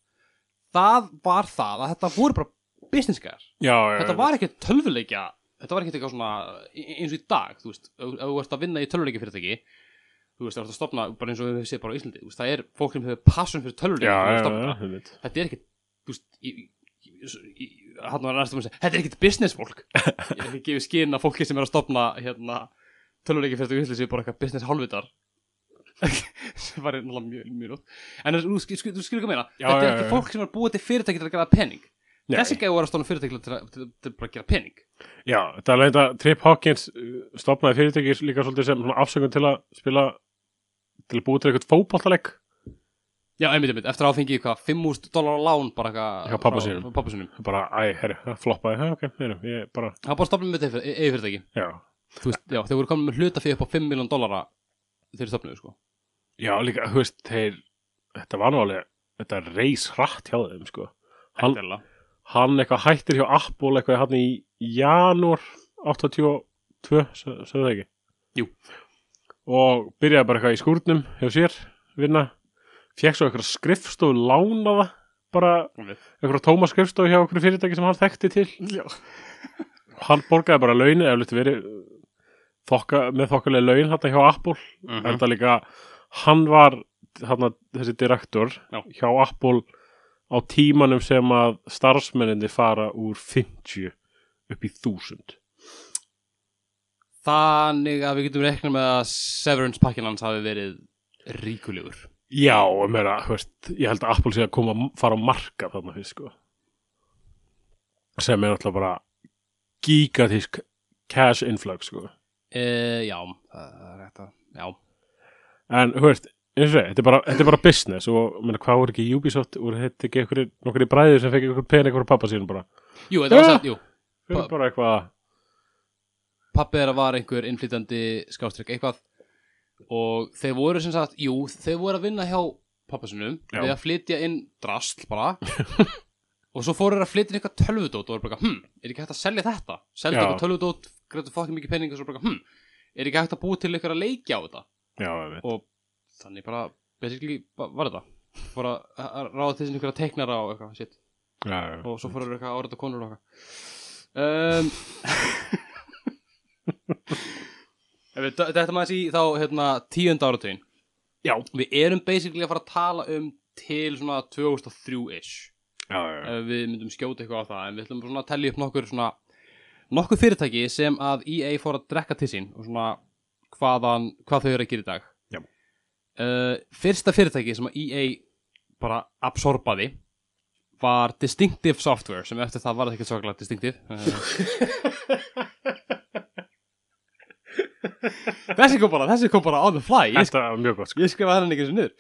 Það var það að þetta voru bara business guys. Já, já, þetta var ekki tölvuleikja þetta var ekki eitthvað svona eins og í dag þú veist, ef þú ert að vinna í tölvuleikja fyrirtæki þú veist, þú ert að stopna bara eins og við séð bara á Íslandi það er fólk sem hefur passion fyrir er einmitt. þetta er ekki þú veist, í, í, í, hann var næstum að segja þetta er ekkit business fólk. Ég er ekki gefið skinn að fólki sem er að stopna hérna, tölvuleikja fyrirtæki í Íslandi séu bara eitthvað business hálfvitar. Sem var náttúrulega mjög, mjög en þú skil- skil- þú skilur hvað ég meina? Þetta er ekki fólk sem er að búa til fyrirtæki til að gera pening. Nei. þessi gæði voru að stofna fyrirtæki til, að- til, til, að gera pening. Já, þetta er leita Trip Hawkins uh, stopnaði fyrirtæki líka svolítið sem afsökun til að spila til að búa til eitthvað fótballtaleg Já, einmitt, einmitt, eftir að fengið hvað, 5.000 dólar á lán bara eitthvað frá pabba sínum. Bara, æ, herri, það floppaði. Hæ, ok, herri, ég bara, Það var bara stofnum með þetta eigi fyrirtæki. Já. Þú veist, já, þeir voru komin með hluta fyrir upp á 5 miljón dólara þeir stofnuðu, sko. Já, líka, þú veist, þeir þetta var nú alveg, þetta reis hratt hjá þeim, sko. Hann, Endilega. hann eitthvað hættir hjá Apple eitthvað hann í janúar 82, sagði það ekki? Jú. og byrjaði bara eitthvað í skúrnum hjá sér, vinna fekk svo eitthvað skrifstofu lánaða bara eitthvað tóma skrifstofu hjá eitthvað fyrirtæki sem hann þekkti til. Hann borgaði bara laun eða eftir verið þokka, með þokkalega laun þetta hjá Apple. Mhm. en það líka, hann var þarna, þessi direktor Já. hjá Apple á tímanum sem að starfsmenninni fara úr 50 upp í 1000 Þannig að við getum reiknað með að Severance pakkin hans hafi verið ríkulegur Já, meina, þú veist, ég held að Apple sé að koma fara á marka þarna fyrst, sko. Sem er alltaf bara gigatísk cash influx, sko. E, Já, það er rétt að Já, En, þú veist, eins og það, þetta er bara, þetta er bara business og, menna, hvað voru ekki Ubisoft, voru þetta ekki einhverjir, nokkur í bræðir sem fekk einhver pening frá pappa sínum bara, jú, þetta var Já. sagt, jú. Pappi þeirra var einhver innflytandi skástrykk eitthvað og þeir voru sem sagt, jú, þeir voru að vinna hjá pappasunum Já. við að flytja inn drasl bara. Og svo fóru þeir að flytja inn eitthvað tölvudót og voru bara, hm, er ekki hægt að selja þetta? Selja Já. eitthvað tölvudót, greiðu fokkin mikið pening og svo bara, hm, er ekki hægt að búa til eitthvað að leikja á þetta? Já, ég veit, og þannig bara, basically, ba- var þetta. Fóru að að ráða til þessi einhverja teiknara og eitthvað, shit. Já, já, og svo fóru þeir eitthvað að áræta konur og eitthvað. Um, Ef við Þetta maður í þá hérna, tíund áratugin Já. Við erum basically að fara að tala um til svona 2003-ish já, já, já. við myndum skjóta eitthvað á það en við ætlum svona að tellja upp nokkur svona nokkur fyrirtæki sem að EA fór að drekka til sín og svona hvaðan, hvað þau eru að gera í dag Já. uh, Fyrsta fyrirtæki sem að EA bara absorbaði var Distinctive Software sem eftir það var það ekki svaklega Distinctive Þessi kom bara, þessi kom bara on the fly. Ég Þetta var mjög gott, sko. Ég skrifaði hann ekki og niður.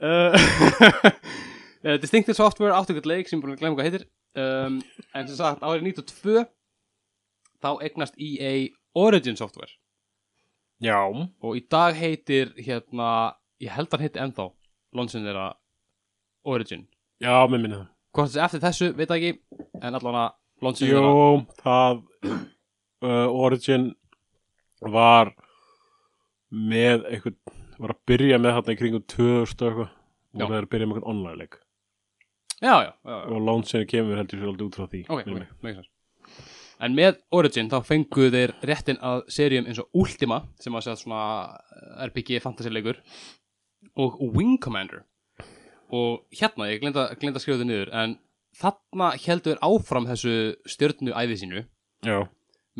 Uh, uh, Distinctive Software eitthvað leik sem ég búin að glemma hvað heitir. Um, en sem sagt árið 92 þá eignast EA Origin Software. Já, og í dag heitir hérna, ég held að hann heiti ennþá lonsin þeirra Origin. Já, með minni það hvort þessi eftir þessu, veit ekki en allan að lonsin þeirra. Jú, það uh, Origin var með eitthvað var að byrja með þarna í kringum 2000 og eitthvað. Og það er að byrja með eitthvað online leik. Já, já, já, já. og launchinu kemur heldur sér aldrei út frá því ok, ok, make sense En með Origin þá fengu þeir réttin að seríum eins og Ultima sem að segja svona eh, RPG fantasy-leikur og Wing Commander. Og hérna, ég glinda, að skrifa þetta niður en þarna heldur áfram þessu stjörnu æði sínu. Já,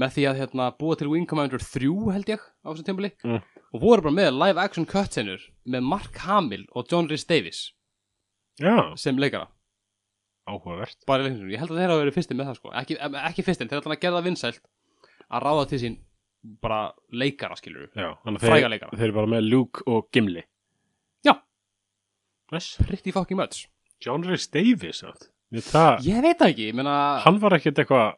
með því að hérna, búa til Wing Commander 3 held ég á þessum tímbali Mm. og voru bara með live action cutscenur með Mark Hamill og John Rhys Davies já, sem leikara. Áhugavert. Ég held að þeir hafa verið fyrstir með það sko. Ekki, ekki fyrstir, þeir ætla að gera það vinsælt að ráða til sín bara leikara skilur Fræga leikara. þeir eru bara með Luke og Gimli. Já. Nice. pretty fucking much. John Rhys Davies ég veit það ekki, ég meina hann var ekkert eitthvað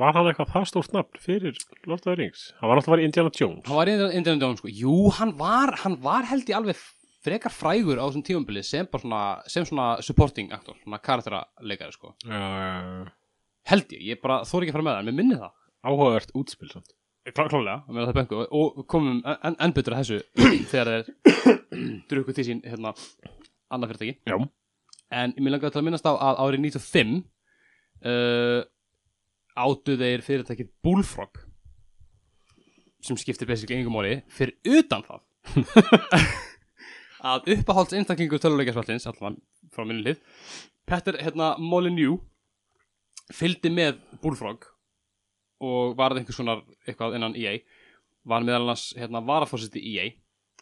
var hann eitthvað það stórt nafn fyrir Lord of the Rings? Hann var alltaf að vera Indiana Jones. Hann var í Indiana Jones sko, jú, hann var hann var held ég alveg frekar frægur á þessum tímambili sem bara svona, sem svona supporting actor, svona karakteraleikari sko. Já, já, held ég, ég bara þóri ekki að fara með það, en mér minni það. Áhugavert útspil samt. Klá, klálega, að meina það bengu og komum enn en betur að þessu þegar þeir drukku til sín hérna, annað fyrirtæki. Já, en mér langar til að minnast á að árið 95 uh, áttu þeir fyrirtækið Bullfrog sem skiptir basically engum máli fyrir utan það. Að uppáhalds einstaklingu töluleikjarsvallins allan frá minni hlið Petter hérna Molyneux fylgdi með Bullfrog og varði einhvers konar eitthvað innan EA var meðal annars hérna varafórsiti EA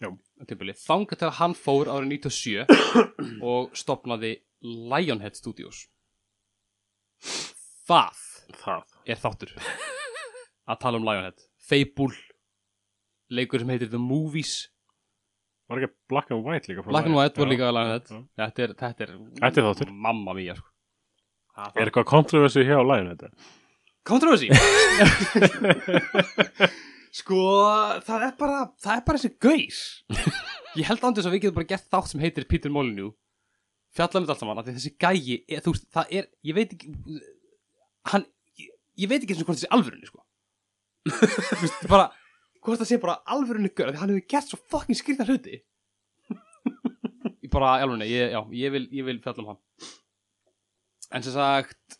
þangað til að hann fór árið 97 og stopnaði Lionhead Studios. Það það er þáttur að tala um Lionhead Fable leikur sem heitir The Movies Var ekki Black and White líka Black and? White Já. líka Lionhead þetta er, þetta er, Þetta er þáttur. mamma mía sko. Það- Er eitthvað kontroversi hjá Lion þetta? Controversy Sko Það er bara Það er bara þessi gauð Ég held andis að við getum bara gert þátt sem heitir Peter Molyneux Fjallam þetta allt saman af því Þessi gæi, er, þú veist, það er Ég veit ekki Hann, ég, ég veit ekki eins og hvort þessi alvörunni sko. Bara Hvort það sé bara alvörunni af Því hann hefur gert svo fucking skrýta hluti. Ég bara, alvörunni ég, Já, ég vil, ég vil fjalla um hann. En sem sagt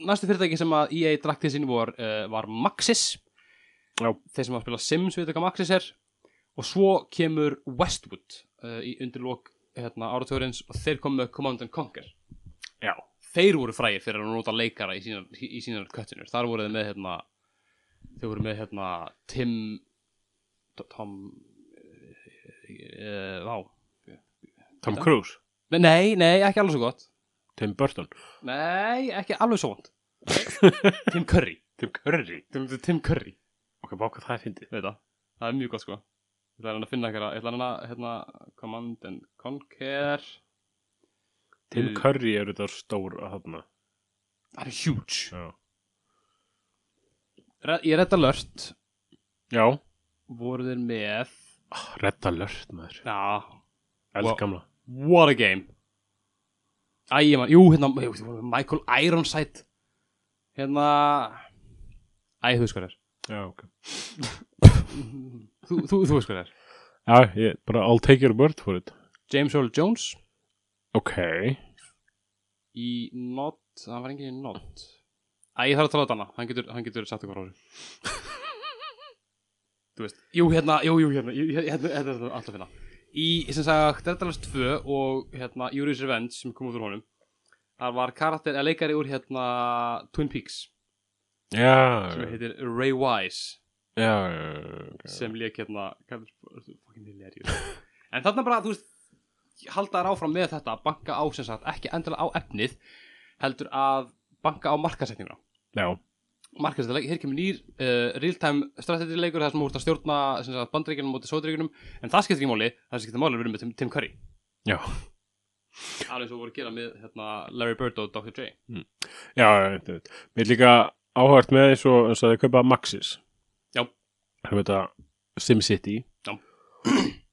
næstu fyrirtæki sem að EA drakk til sín vor, uh, var Maxis. Já. þeir sem að spila Sims við hvað Maxis er. Og svo kemur Westwood uh, í undirlók hérna, áratugurins og þeir komu Command and Conquer. Já. Þeir voru frægir fyrir að nota leikara í sínar, í sínar köttinur. Þar voru þeir með hérna, þeir voru með hérna, Tim Tom uh, Vá. Tom Cruise? Nei, nei, ekki alveg svo gott. Tim Burton? Nei, ekki alveg svo vond Tim Curry. Tim Curry? Tim, Tim Curry. Ok, bá hvað það er fyndið. Veit það, það er mjög gott sko. Ég ætla að finna eitthvað ég ætla að reyna að hérna, Command and Conquer Tim. Curry er þetta stór að þarna. Það er huge. Já. Ég redda lört Já. voru þeir með Ah, Red Alert maður. Já, Eldgamla what a game. Æ, ég man, jú, hérna jú, þeir voru með Michael Ironside. Hérna æ, þú er. Já, ok. Þú, þú, þú er. Já, ég, bara I'll take your word for it. James Earl Jones Ok. Í Not, það var enginn í Not. Æ, ég þarf að tala þetta hana hann getur, hann getur sagt eitthvað á þessu. Þú veist, jú hérna, jú, jú hérna jú, hérna, hérna er alltaf finna Í, sem sagt, Deadlands 2 og hérna Yuri's Revenge sem kom út úr honum Það var karakter, eða leikari úr hérna Twin Peaks. Já, sem já, heitir Ray Wise. Já, já, ok. sem leik hérna hvað er- fucking hilarious. en þarna bara, þú veist halda þær áfram með þetta að banka á sem sagt, ekki endilega á efnið heldur að banka á markasetninguna Já, markasetninga, hér kemur nýr uh, real-time strategy leikur þar sem þú ert að stjórna sagt, bandreikinum móti sótreikinum en það skiptir ekki máli, það skiptir máli að vera með Tim, Tim Curry. Já, alveg svo voru að gera með hérna, Larry Bird og Dr. J. Já, ég veit. Mér er líka áhört með eins og eins og þau kaupa Maxis. Já. Það er þetta SimCity Já.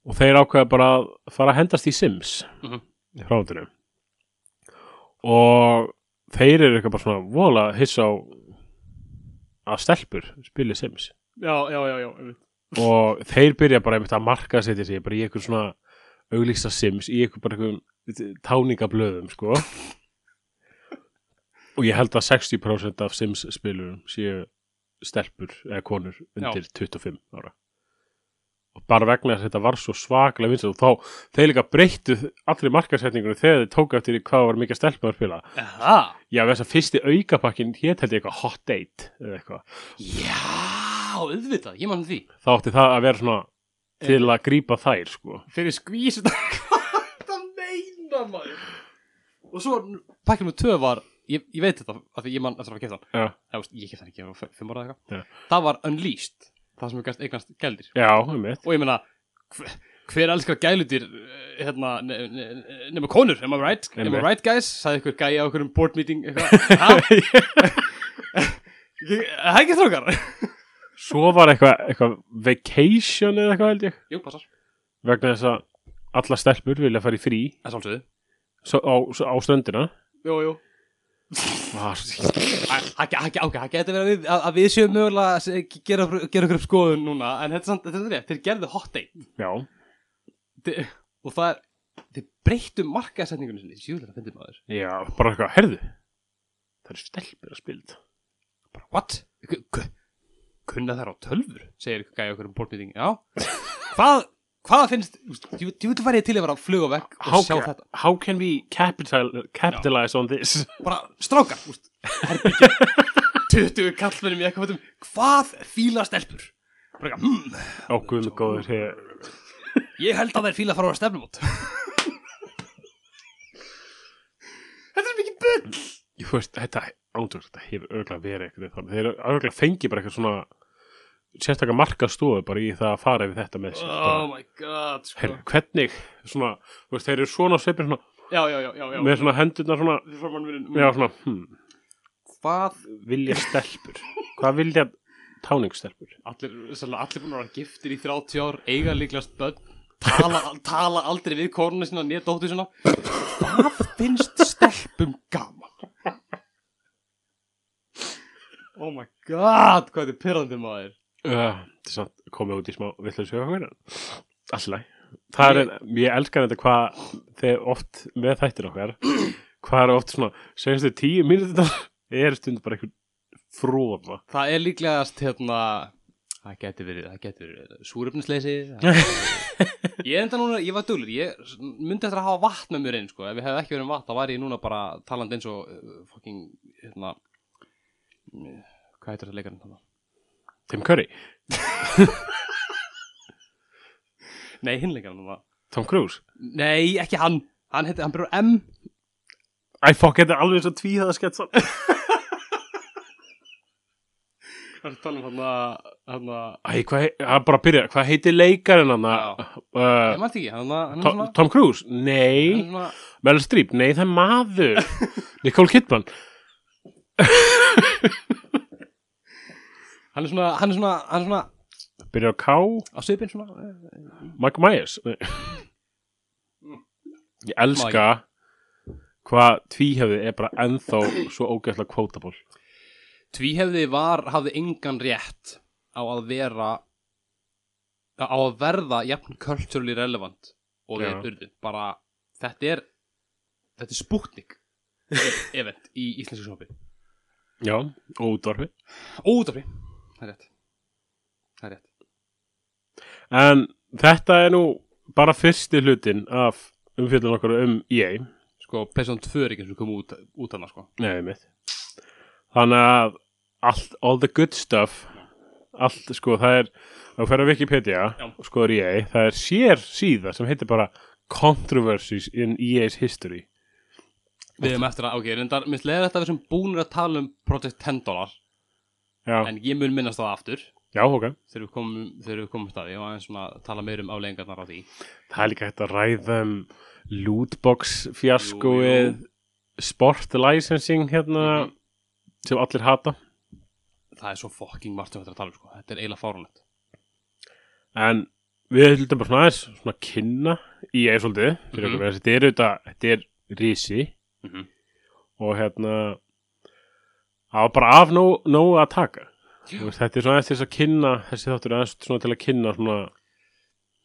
Og þeir ákveða bara að fara að hendast í Sims Mhm. í frátinu og þeir eru eitthvað bara svona vola hissa á að stelpur spili Sims. Já, já, já, já, og þeir byrja bara einmitt að marka setja sig bara í eitthvað svona auglýsta Sims í eitthvað bara eitthvað táningablöðum sko. Og ég held að 60% af Sims spilurum séu stelpur eða konur undir 25 ára og bara vegna þess að þetta var svo svaklega vinsælt og þá þeir líka breyttu allri markasetningunum þegar þeir tók eftir hvað var mikið stelpur að spila. Aha. já þess að fyrsti aukapakkin hétt held ég eitthvað hot date eða eitthvað. Já, auðvitað, ég mann því. Þá átti það að vera svona til að grípa þær sko. Fyrir skvís hvað það meina maður? Og svo pakkið með tvö var ég, ég veit þetta af því ég mann eftir að hafa keft hann. Ég keft hann ekki, það var Unleashed, það sem er gæst eignast gældir já, um og ég meina hver, hver elskar gælutir hérna, ne, ne, ne, nema konur, am I right? am I right guys? sagði ykkur gæi á ykkur board meeting það er ekki þrókar svo var eitthvað eitthva vacation eða eitthvað held ég. Jú, passar. Vegna þess að alla stelpur vilja fara í frí. Á, á ströndina. Jú, jú Það getur verið að við, að, að við séum mögulega að gera, gera okkur upp skoðun núna en þetta er samt, þetta er þeir gerðu hot date. Og það er þeir breyttu markaðsetningunum sinni. Sjúlega fyndið maður. Já, bara eitthvað, herðu Það eru stelpur að spila þetta. Bara, what? Ku- ku- kunna þær á tölfur segir gæja okkur um bólmýting já, hvað, hvað finnst ég vil ég til að vera að fluga vekk og how, sjá þetta. how can we capital, capitalize on this? bara strákar úst, herbyggja 20 kallmennum í eitthvað fótum, hvað fíla stelpur? Bara eitthvað, hmm, guð með góður hér ég held að þær fíla fara á stefnumót. Þetta er mikið bull. Ég veist, þetta ándur, þetta hefur örgulega verið eitthvað þannig, þeir eru örgulega fengið bara eitthvað svona sérstaklega markastofu bara í það að fara yfir þetta með sér oh my god sko. Herru, hvernig, svona, þú veist, þeir eru svona svipir svona, já, já, já, já, já. með svona hendurna svona, já, svona, hmm, hvað vilja stelpur? Hvað vilja táningsstelpur? Allir, allir búin að vera giftir í 30 ár eiga líklegast börn tala, tala aldrei við kornu sinna nýja dóttu sinna hvað finnst stelpum gaman? Oh my god hvað þetta er pyrrandi maður uh, samt komið út í smá villu sögur alltaf það er, ég elskar þetta hvað þegar oft með þættir okkar hvað er oft svona, segjast þið tíu mínútur er stund bara einhvern fróða það er líklegast hérna það geti verið, það geti verið súröfnisleysi ég enda núna, ég var duglur ég myndi eftir að hafa vatn með mér einn sko. ef ég hef ekki verið með vatn, þá var ég núna bara talandi eins og uh, fucking hérna hvað heitir það leikarinn þarna? Tim Curry, Nei, hinn leikarinn þarna Tom Cruise. Nei, ekki hann, hann heitir, hann byrjar á M. Æ, fokk, þetta er alveg eins og tvíhæða sketsa. Hann tala um hann að hann að, Æ, hvað, hei- hann bara byrja, hvað heitir leikarinn hann uh, ég maður ekki, hann að, hann er Tom, svona Tom Cruise? hann er Nei Meryl Streep? Nei, það er maður. Nicole Kidman hann er svona, hann er svona, hann er svona Byrja á K? á svipinn svona. Michael Myers. Ég elska hvað tvíhefði er bara ennþá svo ógæslega quotable. Tvíhefði var, hafði engan rétt á að vera á að verða jafn culturally relevant og þeir urðu. Bara, þetta er þetta er spútnik event í íslensku sjópi Já, og útvarfi óútafri, það er rétt. Það er rétt. En þetta er nú bara fyrsti hlutin af umfjöldun okkar um EA sko, Pesson 2 er ekki sem kom út, út hana sko. Nei, mitt Þannig að allt, all the good stuff allt, sko, það er að fyrir að Wikipedia Já. og skoður EA, það er sér síða sem heitir bara Controversies in EA's History. Við hefum eftir að, ok, reyndar, minnst leiðir þetta við sem búinir að tala um Project 10 dólar Já, en ég mun minnast það aftur já, ok þegar við komum, þegar við komum staði og aðeins svona tala meir um afleggingarnar á því Það er líka hægt að ræða um lootbox fjaskoið Jú, jú. sport licensing hérna Mhm. sem allir hata það er svo fucking margt sem þetta að tala um sko. þetta er eiginlega fárunlegt en við höldum bara svona aðeins svona kynna í EA svolítið fyrir Mhm. okkur, mm þetta er auðvitað þetta er risi -hmm. og hérna það var bara af nóg, nóg að taka. Þú veist, þetta er svona eftir þess að kynna þessi þáttur er svona til að kynna svona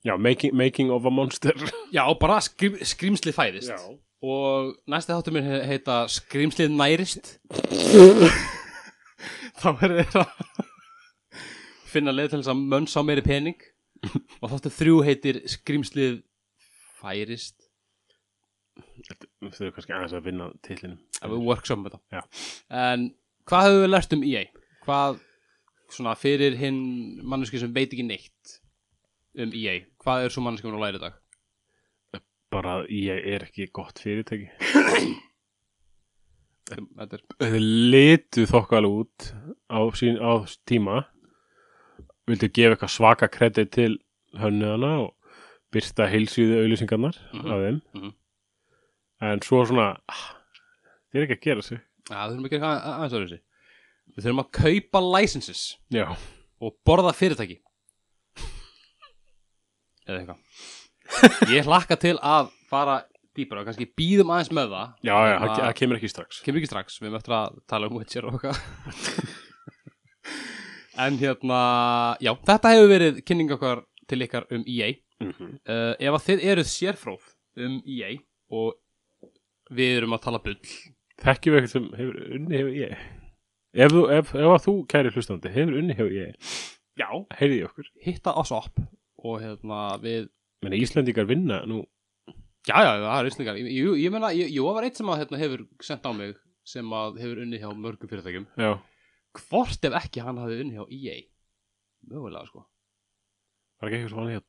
já, making, making of a monster. Já, bara skrím, skrýmslið fæðist og næsti þáttur mér he heita skrýmslið nærist. Þá er þeir að finna leið til þess að mönns á meiri pening. Og þáttur þrjú heitir skrýmslið færist. Við þurfum kannski aðeins að vinna tillinum við workshopum þetta. Já. en hvað höfum við lært um EA hvað svona fyrir hinn manneski sem veit ekki neitt um EA hvað er svo manneski að læra í dag? Bara að EA er ekki gott fyrirtæki. Þetta er þetta litu þokkal út á, sín, á tíma. Vildu gefa eitthvað svaka kredit til hönnuðana og byrsta heilsýðu auðlýsingarnar Mhm. af þeim. Mhm. en svo svona ah, þeir eru ekki að gera sig Já, við þurfum að gera eitthvað aðeins öðru þessi. Við þurfum að kaupa licenses já, og borða fyrirtæki. Eða eitthvað. Ég hlakka til að fara dýpra og kannski býðum aðeins með það Já, já, það það kemur ekki strax Kemur ekki strax, við eftir að tala um Witcher og okkar En hérna, já, þetta hefur verið kynning okkar til ykkar um EA mm -hmm. uh, Ef að þið eruð sérfróð um EA og við erum að tala bull Þekkjum við eitthvað sem hefur unni hefur ég? Ef, þú, ef, ef þú, kæri hlustandi, hefur unni hefur ég? Já. Heyrði ég okkur. Hitta á sopp og hérna við Menni Íslandingar vinna nú. Já, já, það er íslingar Jú, ég meina, ég, jú, það var eitt sem að hérna, hefur sendt á mig sem að hefur unnið hjá mörgum fyrirtækjum. Já, Hvort ef ekki hann hafði unnið hjá EA Mögulega, sko. Var ekki eitthvað sem hann hér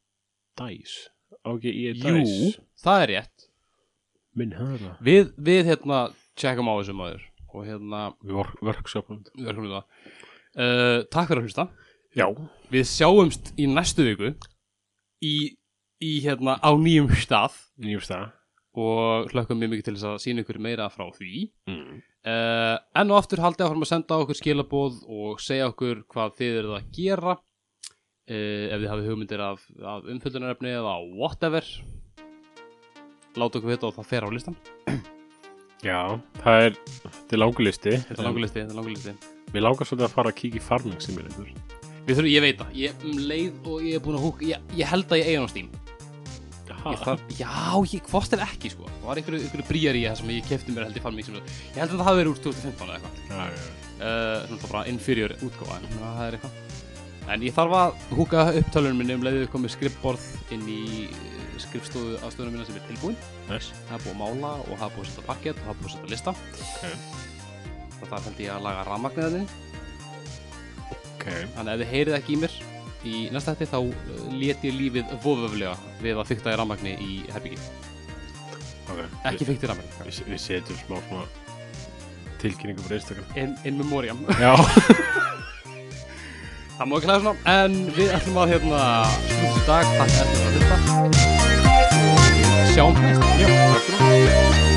Dice? Á ekki ég Jú, Dice? það er rétt. Minn höfða Við, við hérna, tjekkum á þessu maður. Og hérna, workshopum. Uh, Takk fyrir að hlusta. Já. Við sjáumst í næstu viku í, í hérna, á nýjum stað. Nýjum stað. Og hlökkum mjög mikið til þess að sína ykkur meira frá því. Mm. uh, enn og aftur haldið áfram að senda okkur skilabóð og segja okkur hvað þið eruð að gera. Uh, ef þið hafið hugmyndir af, af umfyllunarefni eða whatever. Láta okkur vita og það fer á listan Já, það er Þetta er langur listi þetta er langur listi, þetta er langur listi. Mér langar svolítið að fara að kíkja í farming simulator við þurfum, ég veit það, ég um leið og ég er búin að húka, ég, ég held að ég eigi hann á Steam. Ég þarf, já, ég, hvort er ekki sko. Það var einhverju, einhverju bríjar í það sem ég kefti mér held fann mig sem ég held að það hafi verið úr 2015 eða eitthvað. Já, já, uh, svona bara inferior útgáfa en það er eitthvað. En ég þarf að húka upp tölunum minni um leiðið komið skrifborð inn í eh, skrifstofu aðstöðunum minna sem er tilbúin. Nice. Það er búið að mála og það er búið að setja parkett og það er búið að setja lista. Ok. og það held ég að laga rafmagniðinni Ok. Þannig að ef þið heyrið ekki í mér í næsta hætti þá uh, let ég lífið voföflega við að fykta í rafmagni í herbyggi Ok. Ekki fykta í rafmagni. Við, við setjum smá svona tilkynningu fyrir Instagram. In, in memoriam. Já. Það má ekki hlæða svona. En við ætlum að hérna slúta dag. Takk eftir að hlusta comercial. Mas,